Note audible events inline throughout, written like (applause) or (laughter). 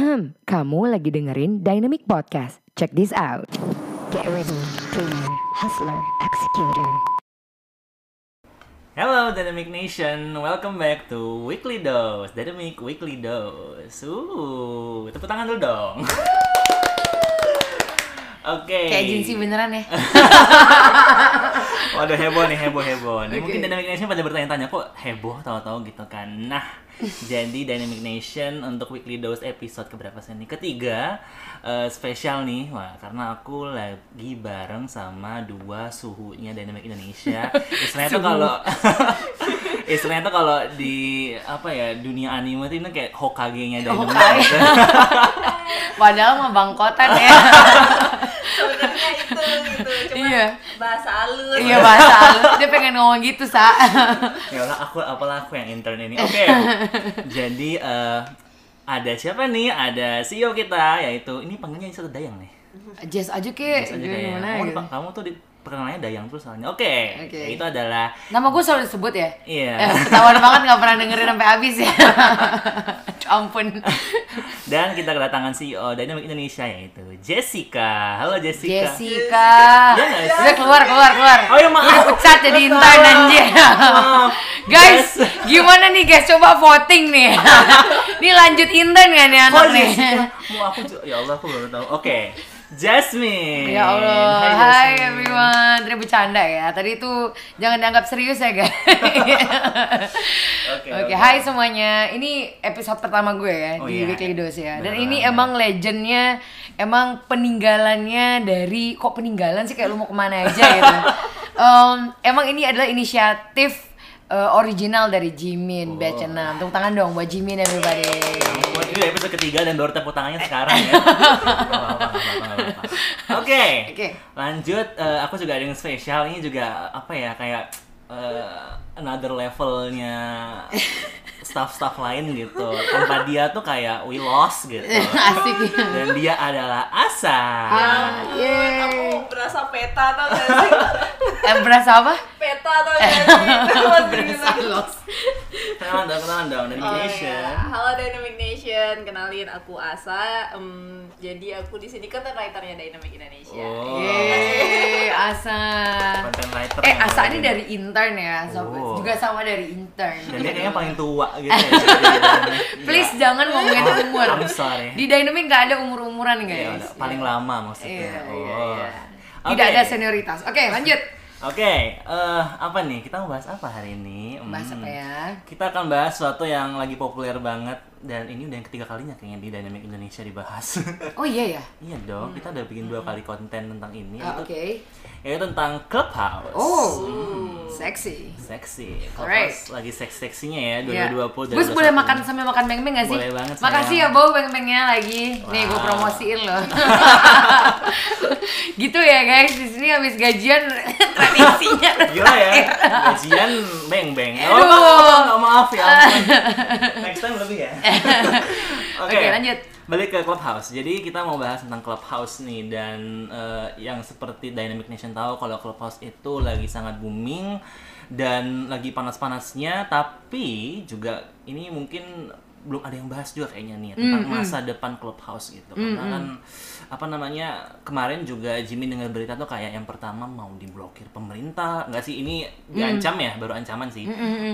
Ahem, kamu lagi dengerin Dynamic Podcast. Check this out. Get ready, dreamer, hustler, executor. Hello Dynamic Nation, welcome back to Weekly Dose, Dynamic Weekly Dose. Uh, tepuk tangan dulu dong. (laughs) Oke. Kayak agensi beneran ya. (laughs) Waduh heboh nih, heboh heboh. Nih, Oke. Mungkin Dynamic Nation pada bertanya-tanya kok heboh tahu-tahu gitu kan. Nah, (laughs) jadi Dynamic Nation untuk Weekly Dose episode keberapa sih nih? Ketiga, eh, spesial nih. Wah, karena aku lagi bareng sama dua suhunya Dynamic Indonesia. (laughs) Istilahnya tuh kalau (laughs) istilahnya tuh kalau di apa ya dunia anime tuh ini kayak Hokage-nya Dynamic. Hokage. Padahal mah bangkotan ya. Sebenarnya itu gitu cuma Iya. bahasa halus iya bahasa halus. Dia pengen ngomong gitu, Sa. ya Allah aku apalah aku yang intern ini oke (laughs) jadi eh, ada siapa nih ada CEO kita yaitu ini panggilnya satu Dayang nih Jess aja ke. Biasa aja kamu, gitu. kamu tuh di perkenalannya Dayang terus soalnya oke Oke. itu adalah Nama gue selalu disebut ya. Iya. Eh, Ketahuan banget gak pernah dengerin sampai habis ya. (laughs) Ampun. (laughs) dan kita kedatangan CEO Dynamic Indonesia yaitu Jessica halo Jessica Jessica. Iya nggak sih? Udah keluar, keluar, keluar. Oh, iya, maaf. Udah pecat jadi intern anjir. Guys, gimana nih guys? Coba voting nih. (laughs) Ini lanjut intern gak nih Oh, anak nih? Jessica. Mau aku ya Allah aku baru tahu. Oke. Jasmine. Ya Allah, Hai, hai everyone. Tadi bercanda ya. Tadi itu jangan dianggap serius ya guys. Oke, Oke, hai semuanya. Ini episode pertama gue ya Oh, di iya. Weekly Dose ya. Dan Beneran. ini emang legendnya, emang peninggalannya dari kok peninggalan sih kayak lu mau ke mana aja gitu. (laughs) Em, emang ini adalah inisiatif eh, original dari Jimin Batch 6. Tepuk tangan dong buat Jimin everybody. Wah, ini episode ketiga dan baru tepuk tangannya sekarang ya. (laughs) Oke. Oke. Lanjut, eh, aku juga ada yang spesial ini juga apa ya kayak eh, another levelnya (laughs) staff-staff lain gitu. Tanpa dia tuh kayak we lost gitu. (laughs) Asik. Dan dia adalah Asa. Yeay. aku berasa peta tau gak sih Eh, berasa apa? peta tau gak sih (laughs) berasa lost. Kenalan dong, kenalan dong dari Oh, Indonesia. iya. Halo Dynamic Nation, kenalin aku Asa. Em, jadi aku di sini kan writernya Dynamic Indonesia. Oh. Yeay, Asa. Content writer Eh, Asa ini dari intern ya, so- Oh. juga sama dari intern. Dan dia kayaknya paling tua gitu ya. Jadi, (laughs) Please ya. jangan ngomongin umur. I'm sorry. Di Dynamic nggak ada umur-umuran Ya, guys. udah, paling lama maksudnya. Iya, iya, oh. iya. Tidak Oke. ada senioritas. Oke, lanjut. Oke, eh, apa nih? Kita mau bahas apa hari ini? Bahas Hmm. apa ya? Kita akan bahas sesuatu yang lagi populer banget dan ini udah yang ketiga kalinya kayaknya di Dynamic Indonesia dibahas. (laughs) Oh iya ya. iya dong, kita udah bikin dua kali konten tentang ini. Ah, yaitu- Oke. Yaitu tentang Clubhouse. Oh, seksi. Seksi. Alright. Clubhouse lagi seks-seksinya ya Ya. 2020 Gus boleh makan sambil makan beng-beng gak sih? Boleh banget, Makasih sayang. ya Bo beng-bengnya lagi. Nih gue Wow. promosiin loh. (laughs) gitu ya guys, di sini habis gajian (laughs) tradisinya. Gila ya, gajian beng-beng. Oh, Aduh. maaf, maaf, maaf ya. Next time lebih ya. (laughs) Oke, Oke, lanjut. Balik ke Clubhouse. Jadi kita mau bahas tentang Clubhouse nih dan eh, yang seperti Dynamic Nation tahu kalau Clubhouse itu lagi sangat booming dan lagi panas-panasnya, tapi juga ini mungkin belum ada yang bahas juga kayaknya nih tentang masa depan Clubhouse gitu. Karena kan apa namanya kemarin juga Jimmy dengar berita tuh kayak yang pertama mau diblokir pemerintah. Nggak sih? Ini diancam ya baru ancaman sih.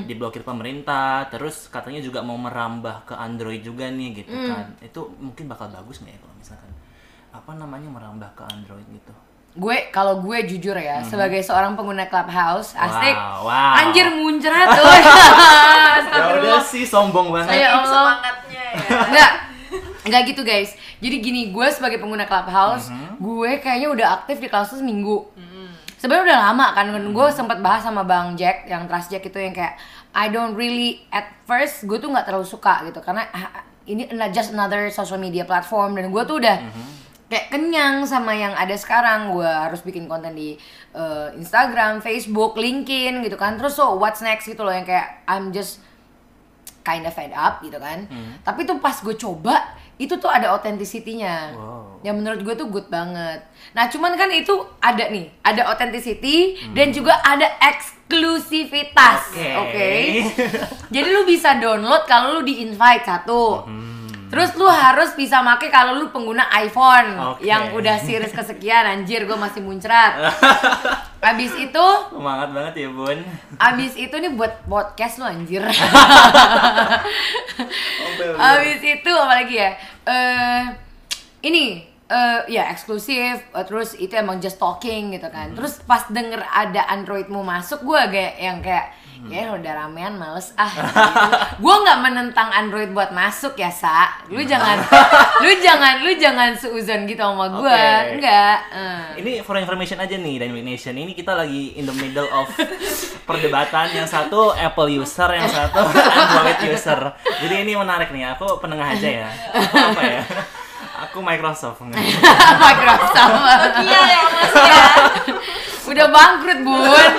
Diblokir pemerintah terus katanya juga mau merambah ke Android juga nih gitu kan. Itu mungkin bakal bagus nggak ya kalau misalkan apa namanya merambah ke Android gitu Gue kalau gue jujur ya, sebagai seorang pengguna Clubhouse, asik. Wow, wow. Anjir muncrat (laughs) tuh. ya udah sih sombong banget Ya Allah. semangatnya ya Enggak. Enggak gitu guys. Jadi gini, gue sebagai pengguna Clubhouse, Mhm. gue kayaknya udah aktif di Clubhouse seminggu. Sebenarnya udah lama kan, Mhm. gue sempat bahas sama Bang Jack yang Trust Jack itu yang kayak I don't really at first gue tuh nggak terlalu suka gitu karena ah, ini not just another social media platform dan gue tuh udah Mhm. Kayak kenyang sama yang ada sekarang. Gue harus bikin konten di eh, Instagram, Facebook, LinkedIn gitu kan. Terus so what's next gitu loh yang kayak I'm just kind of fed up gitu kan. Tapi tuh pas gue coba itu tuh ada authenticity-nya. Wow. yang menurut gue tuh good banget. Nah cuman kan itu ada nih ada authenticity dan juga ada eksklusivitas Oke. oke? Jadi lu bisa download kalau lu di invite satu Terus lu harus bisa make kalau lu pengguna iPhone Oke. yang udah series kesekian anjir gue masih muncrat. (laughs) Abis itu Semangat banget ya bun. Abis itu nih buat podcast lu anjir. Abis itu apa lagi ya? Eh ini eh ya eksklusif eh, terus itu emang just talking gitu kan. Terus pas denger ada Androidmu masuk gue kayak yang kayak ya udah ramean males ah gitu. gue nggak menentang Android buat masuk ya sa lu jangan (laughs) lu jangan lu jangan seuzon gitu sama gue Oke. enggak eh. Ini for information aja nih Dynamic Nation. Ini kita lagi in the middle of perdebatan. Yang satu Apple user, yang satu (laughs) Android user. Jadi ini menarik nih. Aku penengah aja ya. Aku apa ya? Aku Microsoft. (laughs) Microsoft Iya ya mas ya. udah bangkrut bun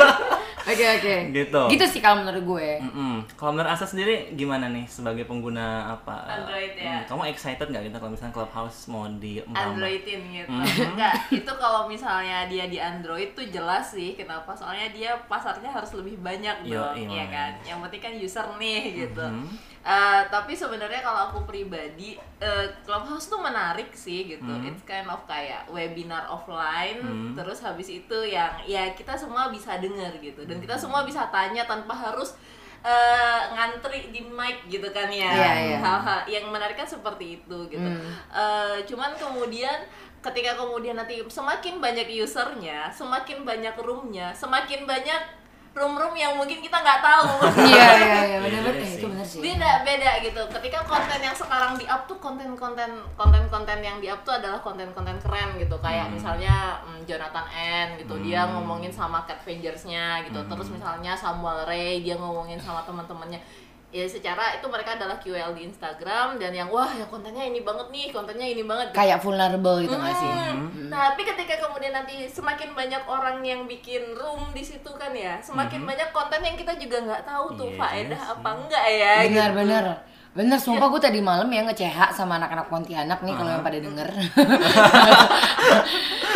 oke oke Gitu. gitu sih kalau menurut gue Mm-mm. Kalau menurut Asa sendiri gimana nih sebagai pengguna apa? Android ya. Hmm, Kamu excited nggak gitu kalau misalnya Clubhouse mau di Androidin gitu. (laughs) Mhm. Enggak, itu kalau misalnya dia di Android tuh jelas sih kenapa? Soalnya dia pasarnya harus lebih banyak dong, iya, iya kan? Yang penting kan user nih gitu. Mhm. Eh, tapi sebenarnya kalau aku pribadi eh, Clubhouse tuh menarik sih gitu. Mhm. It's kind of kayak webinar offline, Mhm. terus habis itu yang ya kita semua bisa denger gitu dan kita semua bisa tanya tanpa harus eh, ngantri di mic gitu kan ya. Iya, iya. Hal-hal yang menarik kan seperti itu gitu. Hmm. Eh, cuman kemudian ketika kemudian nanti semakin banyak usernya, semakin banyak roomnya, semakin banyak room-room yang mungkin kita nggak tahu. (laughs) iya iya iya benar Iya benar sih. itu benar sih beda beda gitu ketika konten yang sekarang di up tuh konten-konten konten-konten yang di up tuh adalah konten-konten keren gitu kayak Hmm. misalnya mm, Jonathan N gitu dia Hmm. ngomongin sama Cat Vengersnya gitu Hmm. terus misalnya Samuel Ray dia ngomongin sama teman-temannya ya secara itu mereka adalah QL di Instagram dan yang wah ya kontennya ini banget nih kontennya ini banget gitu. kayak vulnerable gitu nggak sih Hmm. Tapi ketika kemudian nanti semakin banyak orang yang bikin room di situ kan ya, semakin banyak konten yang kita juga nggak tahu tuh Iya faedah sih. apa enggak ya. benar gitu. benar benar sumpah gue tadi malam ya nge-CH sama anak-anak Pontianak nih kalau yang pada denger. (laughs)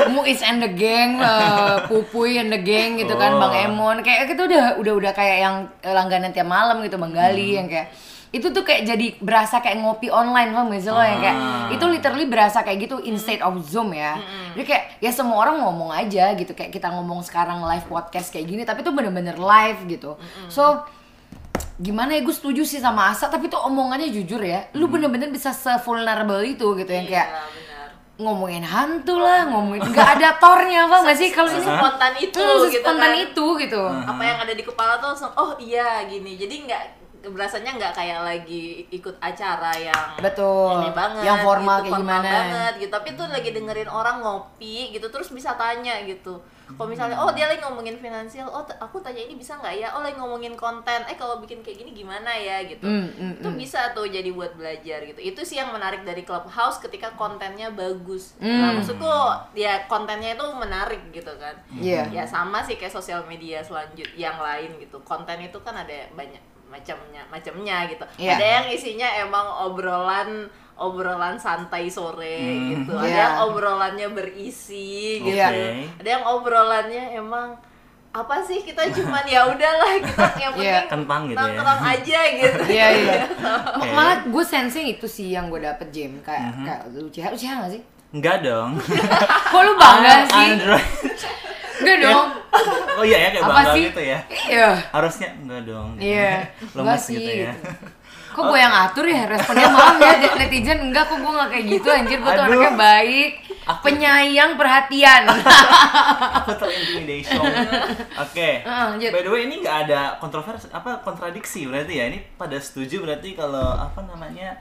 Muiz and the gang, eh, Pupuy and the gang gitu kan, Oh. Bang Emon. Kayak itu udah udah udah kayak yang eh, langganan tiap malam gitu Bang Gali yang kayak itu tuh kayak jadi berasa kayak ngopi online paham gak sih lo yang kayak Ah. itu literally berasa kayak gitu instead of zoom ya. Jadi kayak ya semua orang ngomong aja gitu kayak kita ngomong sekarang live podcast kayak gini tapi itu bener-bener live gitu. So gimana ya gue setuju sih sama Asa tapi tuh omongannya jujur ya lu bener-bener bisa se-vulnerable itu gitu yang kayak Iya, ngomongin hantu lah ngomongin nggak ada tornya apa nggak sih kalau ini Spontan itu Hmm, gitu spontan kan. itu gitu Apa yang ada di kepala tuh langsung oh iya gini. Jadi nggak berasanya nggak kayak lagi ikut acara yang Betul. ini banget Yang formal gitu, kayak formal gimana. banget gitu. Tapi tuh lagi dengerin orang ngopi gitu terus bisa tanya gitu. Kalau misalnya oh dia lagi ngomongin finansial oh aku tanya ini bisa nggak ya? Oh lagi ngomongin konten eh kalau bikin kayak gini gimana ya? Gitu. Hmm, hmm, itu bisa tuh jadi buat belajar gitu. Itu sih yang menarik dari clubhouse ketika kontennya bagus. Nah Hmm. maksudku ya kontennya itu menarik gitu kan. Iya. ya sama sih kayak sosial media selanjut yang lain gitu. Konten itu kan ada banyak macamnya macamnya gitu Iya. ada yang isinya emang obrolan obrolan santai sore Hmm. gitu ada Iya. yang obrolannya berisi gitu Iya. Ada yang obrolannya emang apa sih kita cuman ya udahlah kita yang Iya. penting Kentang gitu ya. nongkrong aja gitu (laughs) Iya iya. (laughs) Oke. Malah gue sensing itu sih yang gue dapet Jim kayak Mhm. kayak lu CH lu nggak sih? Enggak dong. (laughs) Kok lu bangga sih? Android. Enggak dong. (laughs) Oh iya ya kayak Apa bangga sih? gitu ya. Iya. Harusnya enggak dong. (laughs) gitu. Iya. Lemes sih. gitu ya. Kok gue yang atur ya responnya (laughs) malam ya netizen enggak kok gue gak kayak gitu anjir gue tuh anaknya baik Aku- penyayang perhatian Aku terintimidation. Oke. Heeh, lanjut. By the way ini nggak ada kontroversi apa kontradiksi berarti ya. Ini pada setuju berarti kalau apa namanya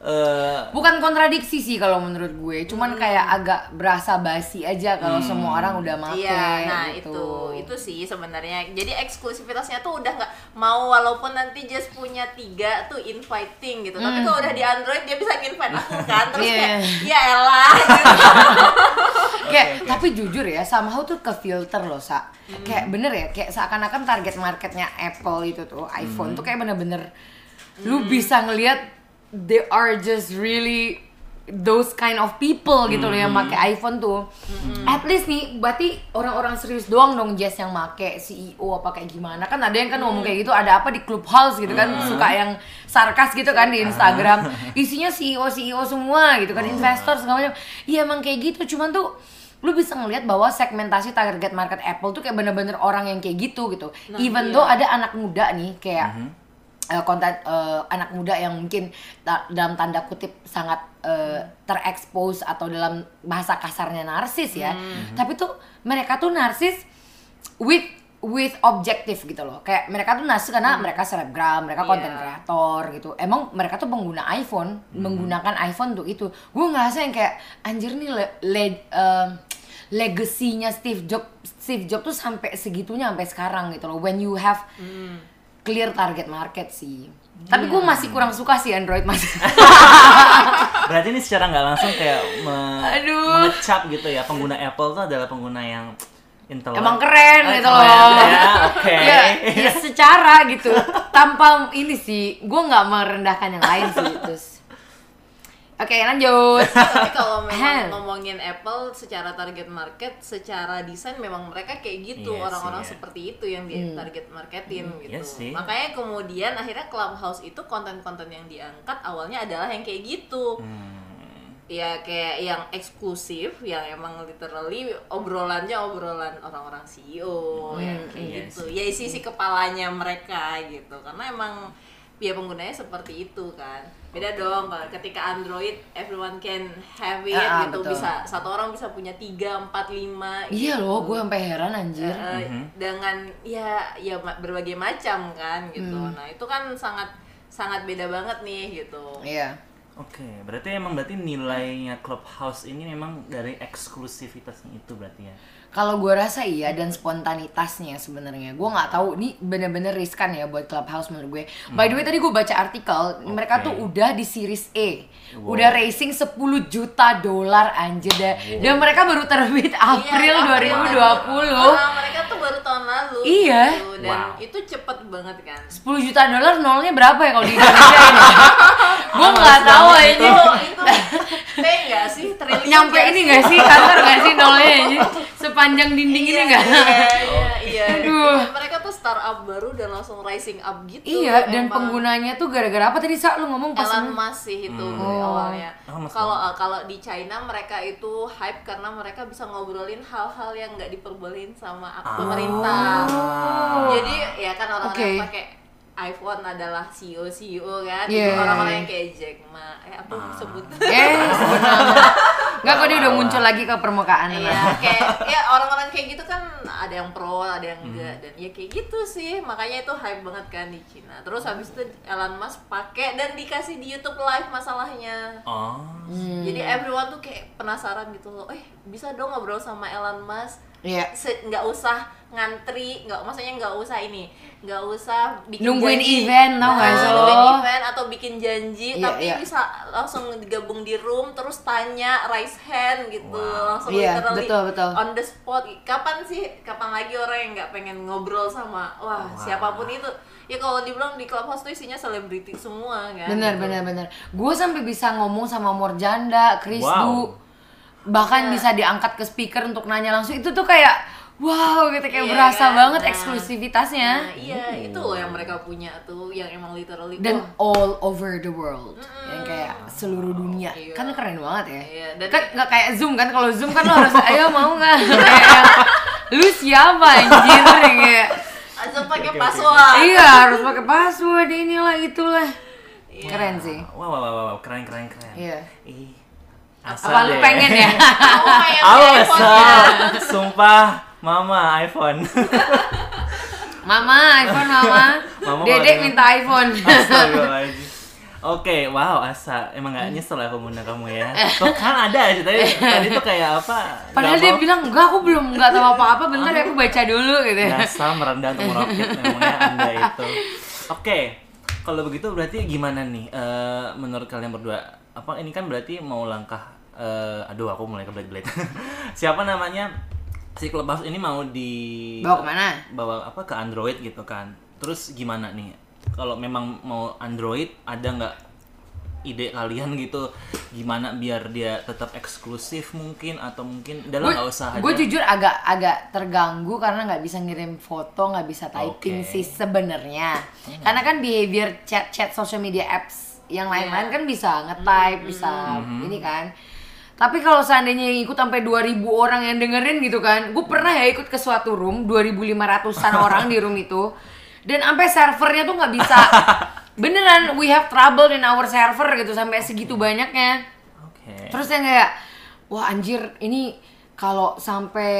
eh bukan kontradiksi sih kalau menurut gue cuman kayak agak berasa basi aja kalau semua orang udah make Iya, nah gitu. itu itu sih sebenarnya. Jadi eksklusivitasnya tuh udah nggak mau walaupun nanti just punya tiga tuh inviting gitu. Tapi kalau udah di Android dia bisa invite aku kan. Terus Iya. kayak ya elah. (laughs) Gitu. (laughs) kayak Oke, oke. tapi jujur ya somehow tuh ke filter loh sa kayak bener ya kayak seakan-akan target marketnya Apple itu tuh iPhone tuh kayak bener-bener lu bisa ngelihat they are just really those kind of people gitu loh yang pakai iPhone tuh. At least nih, berarti orang-orang serius doang dong Jess yang make CEO apa kayak gimana. Kan ada yang kan ngomong kayak gitu ada apa di clubhouse gitu kan suka yang sarkas gitu kan di Instagram. (laughs) Isinya CEO CEO semua gitu kan investor segala macam. Iya emang kayak gitu. Cuman tuh lu bisa ngelihat bahwa segmentasi target market Apple tuh kayak bener-bener orang yang kayak gitu gitu. Even iya. though ada anak muda nih kayak eh, konten eh, anak muda yang mungkin ta- dalam tanda kutip sangat eh, terekspos atau dalam bahasa kasarnya narsis ya. Tapi tuh mereka tuh narsis with with objektif gitu loh. Kayak mereka tuh narsis karena mereka selebgram, mereka konten Iya. kreator gitu. Emang mereka tuh pengguna iPhone, menggunakan iPhone untuk itu. Gue ngerasa yang kayak anjir nih le, le- eh, legasinya Steve Jobs Steve Jobs tuh sampai segitunya sampai sekarang gitu loh. When you have clear target market sih. Tapi gue masih kurang suka sih Android mas. (laughs) Berarti ini secara nggak langsung kayak me- Aduh. mengecap gitu ya pengguna Apple tuh adalah pengguna yang intelek. Emang keren Eh, gitu keren loh. Ya, oke. ya, ya secara gitu. Tanpa ini sih, gue nggak merendahkan yang lain sih. Terus, oke lanjut. (laughs) tapi kalau memang ngomongin Apple secara target market, secara desain memang mereka kayak gitu Iya orang-orang sih, ya. seperti itu yang di target marketin gitu. iya sih. Makanya kemudian akhirnya Clubhouse itu konten-konten yang diangkat awalnya adalah yang kayak gitu. Hmm. Ya kayak yang eksklusif, yang emang literally obrolannya obrolan orang-orang CEO, yang kayak iya gitu. Ya isi isi kepalanya mereka gitu. Karena emang ya penggunanya seperti itu kan. Beda dong kalau ketika Android everyone can have it Ah, ah, gitu betul. bisa satu orang bisa punya tiga empat lima iya gitu. loh, gue sampai heran anjir. Eh, dengan ya ya berbagai macam kan gitu. Hmm. Nah, itu kan sangat sangat beda banget nih gitu. Iya. Oke, berarti emang berarti nilainya Clubhouse ini memang dari eksklusivitasnya itu berarti ya. Kalau gue rasa iya dan spontanitasnya sebenarnya gue nggak tahu ini bener-bener riskan ya buat clubhouse menurut gue. By the way tadi gue baca artikel mereka tuh udah di series E, Wow. udah raising 10 juta dolar anjir deh. Dan mereka baru terbit April Iya, 2020. Karena mereka tuh baru tahun lalu. Iya. gitu. Dan Wow. itu cepet banget kan. 10 juta dolar nolnya berapa ya kalau di Indonesia ini? (laughs) gue nggak tahu itu aja. itu T nggak sih? Triliun Nyampe nggak ini sih? gak sih kantor gak sih nolnya aja? (laughs) Sepanjang dinding ini gak? Iya, iya, (laughs) iya. Aduh. Mereka tuh startup baru dan langsung rising up gitu. Iya, dan emang. penggunanya tuh gara-gara apa tadi Sa lu ngomong pas Elon sebelum- Musk sih itu Hmm. Oh. awalnya. Musk Kalau uh, kalau di China mereka itu hype karena mereka bisa ngobrolin hal-hal yang nggak diperbolehin sama Ah. pemerintah. Oh. Jadi ya kan orang-orang pakai iPhone adalah CEO CEO kan, Iya. Itu orang-orang yang kayak Jack Ma, eh apa Ah. disebut? (laughs) Eh, sebenarnya. Enggak kok dia udah muncul lagi ke permukaan. Iya, kayak ya orang-orang kayak gitu kan ada yang pro, ada yang Hmm. enggak dan ya kayak gitu sih. Makanya itu hype banget kan di Cina. Terus habis itu Elon Musk pakai dan dikasih di YouTube live masalahnya. Oh. Hmm. Jadi everyone tuh kayak penasaran gitu loh. Eh, bisa dong ngobrol sama Elon Musk. Iya. Se- nggak usah ngantri, nggak maksudnya nggak usah ini, nggak usah bikin Nungguin janji. event, tau nggak Nah, nungguin event atau bikin janji, Iya, tapi iya. bisa langsung digabung di room, terus tanya, raise hand gitu, Wow. langsung Iya, literally betul, betul. on the spot. Kapan sih, kapan lagi orang yang nggak pengen ngobrol sama, wah Wah. siapa pun itu. Ya kalau dibilang di clubhouse tuh isinya selebriti semua kan. Bener, gitu. bener, bener. Gue sampai bisa ngomong sama Morjanda, Chris Wow. Bahkan Iya. bisa diangkat ke speaker untuk nanya langsung. Itu tuh kayak, wow gitu. Kayak Iya berasa kan? banget Nah. eksklusivitasnya. Nah, iya, itu loh yang mereka punya tuh, yang emang literally Dan wah, all over the world. Yang kayak seluruh dunia. Iya. Kan keren banget ya. Iya, dan- kan nggak kayak Zoom kan. Kalau Zoom kan lo harus, (laughs) ayo mau nggak? (laughs) kayak lu siapa anjir? (laughs) Kayak, langsung pakai password. iya harus pakai password inilah itulah. Iya. Keren sih. Wow, wow, wow, wow, keren, keren, keren. Iya. Ih. Apa lu pengen ya? (laughs) Pengen ya. (laughs) Sumpah, Mama iPhone. (laughs) Mama, iPhone mama. Mama Dedek minta iPhone. Astagfirullahaladzim. Oke, wow, Asa, emang gak nyesel aku ngundang kamu ya? Tuh kan ada aja tadi, tadi tuh kayak apa? Padahal dia mau- bilang enggak aku belum enggak tahu apa-apa. Bentar ya aku baca dulu gitu. Dasar merendah untuk meroket memangnya anda itu. Oke, kalau begitu berarti gimana nih? eh, menurut kalian berdua, apa ini kan berarti mau langkah? eh, aduh, aku mulai kebelet-belet. (laughs) Siapa namanya? Si Clubhouse ini mau di Bawa ke mana? bawa apa ke Android gitu kan? Terus gimana nih? Kalau memang mau Android, ada nggak ide kalian gitu gimana biar dia tetap eksklusif mungkin atau mungkin gue nggak usah gue jujur agak agak terganggu karena nggak bisa ngirim foto nggak bisa typing Oke. sih sebenarnya karena kan behavior chat chat social media apps yang lain-lain kan bisa nge-type bisa ini kan. Tapi kalau seandainya yang ikut sampai 2000 orang yang dengerin gitu kan gue pernah ya ikut ke suatu room 2500an (laughs) orang di room itu dan sampai servernya tuh nggak bisa. Beneran we have trouble in our server gitu sampai segitu banyaknya. Oke. Terus yang kayak wah anjir ini kalau sampai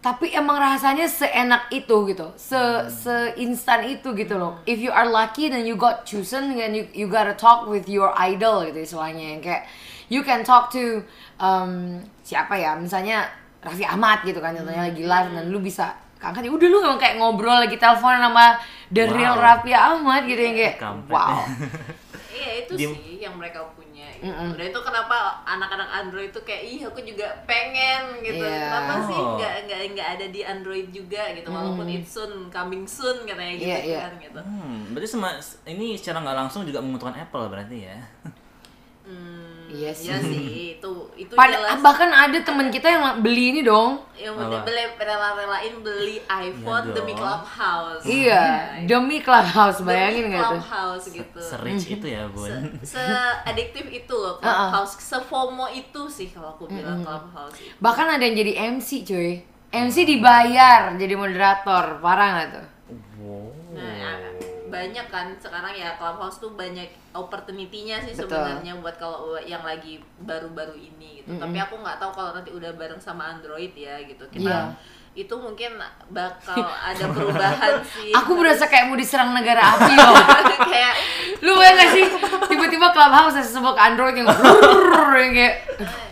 tapi emang rasanya seenak itu gitu. Se seinstan itu gitu loh. If you are lucky then you got chosen then you you gotta talk with your idol gitu istilahnya yang kayak you can talk to um, siapa ya misalnya Raffi Ahmad gitu kan contohnya lagi live dan lu bisa angkat ya udah lu emang kayak ngobrol lagi telepon sama the Wow. real Raffi Ahmad gitu yang kayak Kampret. wow (laughs) Iya itu Dim- sih yang mereka punya. Gitu. Udah itu kenapa anak-anak Android itu kayak ih aku juga pengen gitu. Iya. Kenapa sih Oh. nggak nggak nggak ada di Android juga gitu walaupun it's soon coming soon katanya gitu Iya, iya. kan gitu. Hmm, berarti sama ini secara nggak langsung juga menguntungkan Apple berarti ya. Hmm, Iya sih. Iya sih itu itu Pada, jelas. bahkan ada temen kita yang beli ini dong yang beli rela-relain beli iPhone Iya demi. Clubhouse. Iya, demi Clubhouse, Demi bayangin nggak tuh? Clubhouse gitu. Se-rich itu ya, Bun. Se adiktif itu loh Clubhouse, se-FOMO itu sih kalau aku bilang Clubhouse itu. Bahkan ada yang jadi MC cuy. MC dibayar jadi moderator, parah nggak tuh? Wow. Nah, ya, banyak kan sekarang ya Clubhouse tuh banyak opportunity-nya sih sebenarnya buat kalau yang lagi baru-baru ini gitu. Tapi aku nggak tahu kalau nanti udah bareng sama Android ya gitu. Kita Iya. itu mungkin bakal ada perubahan (laughs) sih. Aku berasa kayak mau diserang negara api loh. (laughs) kayak Lu bayang gak sih? Tiba-tiba Clubhouse saya sebut ke Android yang (laughs) brrrr, yang kayak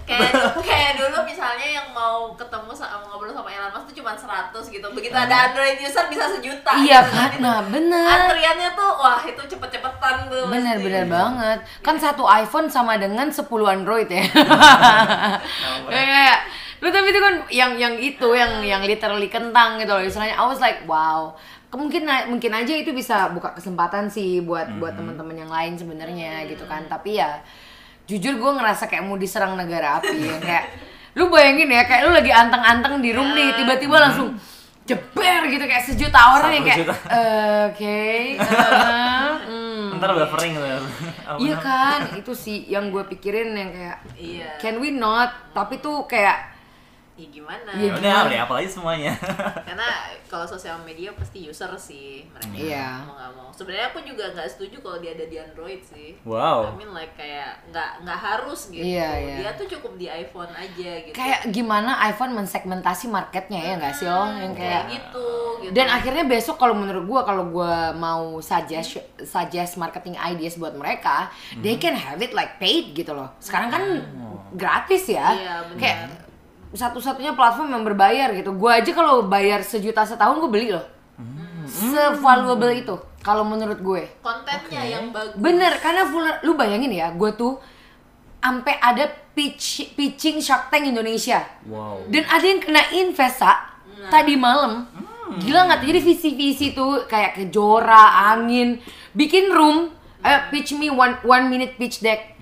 kayak kayak dulu misalnya yang mau ketemu sama cuma 100 gitu. Begitu ada Android user bisa sejuta. Iya gitu. kan? Nah, bener. Antriannya tuh wah itu cepet-cepetan tuh. mesti. Bener-bener banget. Kan satu iPhone sama dengan 10 Android ya. Kayak (laughs) lu tapi itu kan yang yang itu yang yang literally kentang gitu loh istilahnya I was like wow mungkin mungkin aja itu bisa buka kesempatan sih buat buat teman-teman yang lain sebenarnya gitu kan tapi ya jujur gue ngerasa kayak mau diserang negara api yang kayak lu bayangin ya kayak lu lagi anteng-anteng di room nih tiba-tiba langsung jeber gitu kayak sejuta orang yang kayak juta. "Eh, oke eh, hmm." Ntar buffering gitu. Apa (laughs) Iya kan, itu sih yang gue pikirin yang kayak Iya. can we not? Tapi tuh kayak Ya gimana? Iya. Udah, udah apalagi semuanya. (laughs) Karena kalau sosial media pasti user sih mereka Iya. mau nggak mau. Sebenarnya aku juga nggak setuju kalau dia ada di Android sih. Wow. I mean like kayak nggak nggak harus gitu. Iya, iya. Dia tuh cukup di iPhone aja gitu. kayak gimana iPhone mensegmentasi marketnya ya nggak sih lo yang kayak kayak gitu. gitu. dan akhirnya besok kalau menurut gue kalau gue mau suggest suggest marketing ideas buat mereka they can have it like paid gitu loh sekarang kan gratis ya Iya, benar. kayak satu-satunya platform yang berbayar gitu gue aja kalau bayar sejuta setahun gue beli loh sevaluable itu kalau menurut gue kontennya yang bagus. Bener, karena full, lu bayangin ya, gue tuh sampai ada pitch, pitching Shark Tank Indonesia. Wow. Dan ada yang kena invest, Sa, tadi malam. Gila nggak? Jadi visi-visi tuh kayak kejora, angin, bikin room, ayo pitch me one, one minute pitch deck.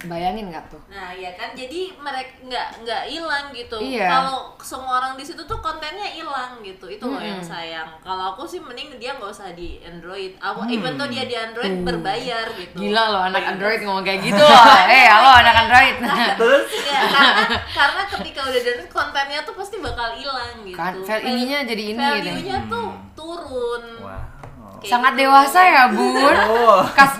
Bayangin nggak tuh? Nah ya kan jadi mereka nggak nggak hilang gitu. Iya. Kalau semua orang di situ tuh kontennya hilang gitu. Itu loh yang sayang. Kalau aku sih mending dia nggak usah di Android. Aku even though dia di Android berbayar gitu. Gila loh anak Android ngomong kayak gitu loh. Eh, (laughs) halo anak Android. Terus (laughs) Ya, karena karena ketika udah dari kontennya tuh pasti bakal hilang gitu. Kan, value-nya jadi ini gitu. Value-nya tuh turun. wow. Kayak Sangat gitu. dewasa ya, Bun. (laughs) Oh. Kas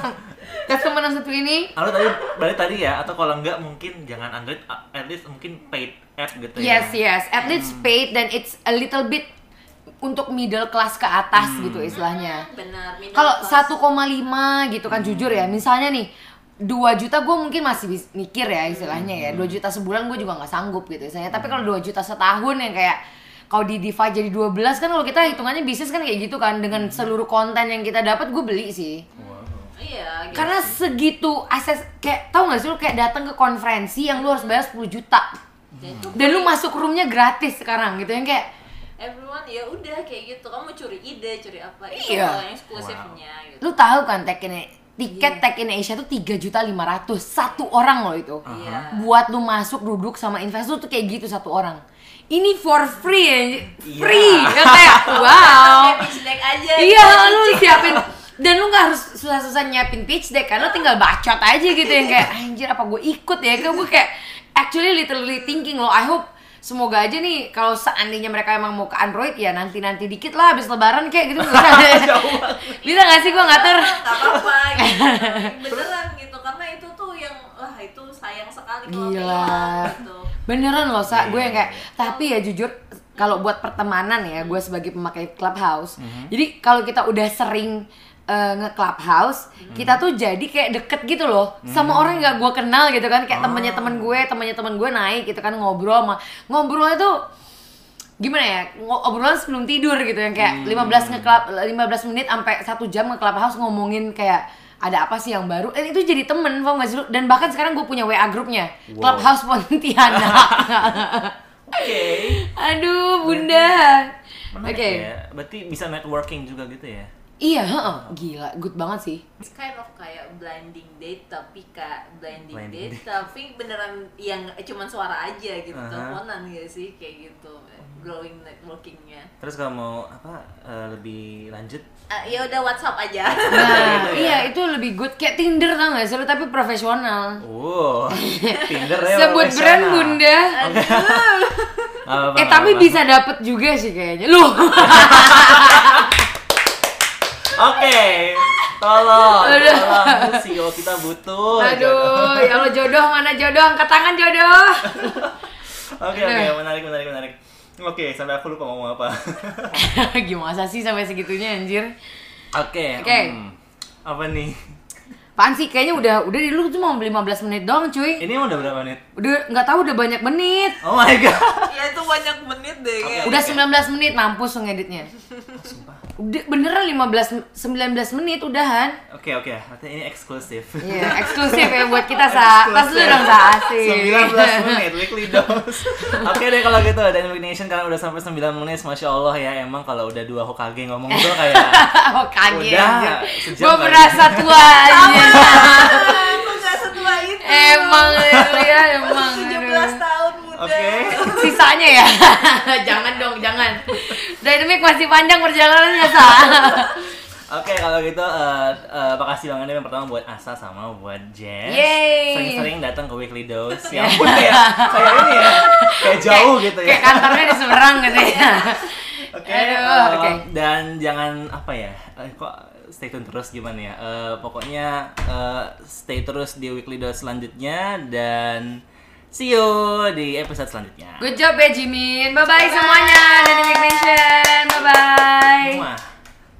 customer yang satu ini Lalu tadi balik tadi ya atau kalau enggak mungkin jangan Android at least mungkin paid app gitu ya. Yes, yes. At least paid dan it's a little bit untuk middle class ke atas gitu istilahnya. Benar. middle Kalau class. 1,5 gitu kan jujur ya. Misalnya nih 2 juta gue mungkin masih mikir ya istilahnya ya. 2 juta sebulan gue juga nggak sanggup gitu istilahnya. Tapi kalau 2 juta setahun yang kayak kalau di divide jadi 12 kan kalau kita hitungannya bisnis kan kayak gitu kan dengan seluruh konten yang kita dapat gue beli sih. Iya. Gitu. Karena segitu akses kayak tahu nggak sih lu kayak datang ke konferensi yang lu harus bayar 10 juta. Dan itu Dan lu masuk roomnya gratis sekarang gitu yang kayak everyone ya udah kayak gitu kamu curi ide curi apa itu Iya. yang eksklusifnya gitu lu tahu kan tekniknya tiket tag in Asia tuh tiga juta lima ratus satu orang loh itu. Iya. Buat lu masuk duduk sama investor tuh kayak gitu satu orang. Ini for free ya, free. Ya (laughs) kayak wow. Aja Iya, gitu, lu siapin (laughs) dan lu nggak harus susah-susah nyiapin pitch deck kan lu tinggal bacot aja gitu yang kayak (laughs) anjir apa gue ikut ya kayak gue kayak actually literally thinking loh I hope semoga aja nih kalau seandainya mereka emang mau ke Android ya nanti nanti dikit lah habis lebaran kayak gitu (laughs) bisa bisa nggak sih gue ngatur nggak apa-apa (laughs) gitu. beneran gitu karena itu tuh yang wah itu sayang sekali kalau Gila. gitu Beneran loh, Sa. Gue yang kayak tapi ya jujur kalau buat pertemanan ya, gue sebagai pemakai Clubhouse. Jadi kalau kita udah sering eh, nge-Clubhouse, kita tuh jadi kayak deket gitu loh. Sama orang yang gak gue kenal gitu kan, kayak temennya temen gue, temennya temen gue naik gitu kan ngobrol sama ngobrolnya tuh gimana ya? Ngo- obrolan sebelum tidur gitu yang kayak 15 nge-club 15 menit sampai satu jam nge-clubhouse ngomongin kayak ada apa sih yang baru. Eh, itu jadi temen paham gak sih lu? dan bahkan sekarang gue punya WA grupnya Wow. Clubhouse Pontianak. (laughs) Oke. aduh bunda. oke. Menarik ya. Berarti bisa networking juga gitu ya? Iya heeh. gila good banget sih It's kind of kayak blinding date tapi kayak blinding, Blinding date tapi beneran yang cuman suara aja gitu Aha. teleponan gak sih kayak gitu growing networkingnya Terus kalau mau apa eh, lebih lanjut? Ah, ya udah WhatsApp aja nah (laughs) Gitu ya? iya itu lebih good kayak Tinder tau gak sih tapi profesional Wow, (laughs) Tinder ya. sebut brand bunda Nggak apa-apa, eh nggak tapi apa-apa. bisa dapet juga sih kayaknya lu (laughs) Oke, tolong, tolong CEO kita butuh. aduh ya Allah jodoh mana jodoh angkat tangan jodoh (laughs) Oke oke, menarik menarik menarik. Oke, sampai aku lupa ngomong apa. (laughs) gimana sih sampai segitunya anjir Oke. Oke. hmm, apa nih? Apaan sih kayaknya udah udah di lu cuma 15 menit doang cuy. Ini udah berapa menit? Udah nggak tahu udah banyak menit. Oh my god. (laughs) ya itu banyak menit deh kayak Udah 19 menit mampus ngeditnya. Udah beneran 15 19 menit udahan. Oke oke, berarti ini eksklusif. Iya, (laughs) eksklusif ya buat kita sa. Tas lu dong sa asik. 19 menit weekly dose. Oke deh kalau gitu Dynamic Nation karena udah sampai 9 menit Masya Allah ya emang kalau udah dua Hokage ngomong tuh kayak (laughs) Oh kaget. Udah, sejam Gue kali. merasa tua aja. (laughs) aku gak setua itu emang ya emang. (laughs) 17 aduh. tahun muda Oke. Sisanya ya. (laughs) jangan dong, jangan. Dynamic masih panjang perjalanannya sa. Oke kalau gitu eh eh, makasih banget yang pertama buat Asa sama buat Jess Yeay. Sering-sering datang ke Weekly Dose Ya ampun kayak kayak ini ya Kayak jauh gitu ya Kayak kantornya di Seberang gitu ya. Oke, Aduh, eh, oke. dan jangan apa ya? kok stay tune terus gimana ya? Eh, pokoknya eh, stay terus di weekly dose selanjutnya dan see you di episode selanjutnya. Good job ya Jimin. Bye bye semuanya. Dynamic Nation. Bye bye. Muah.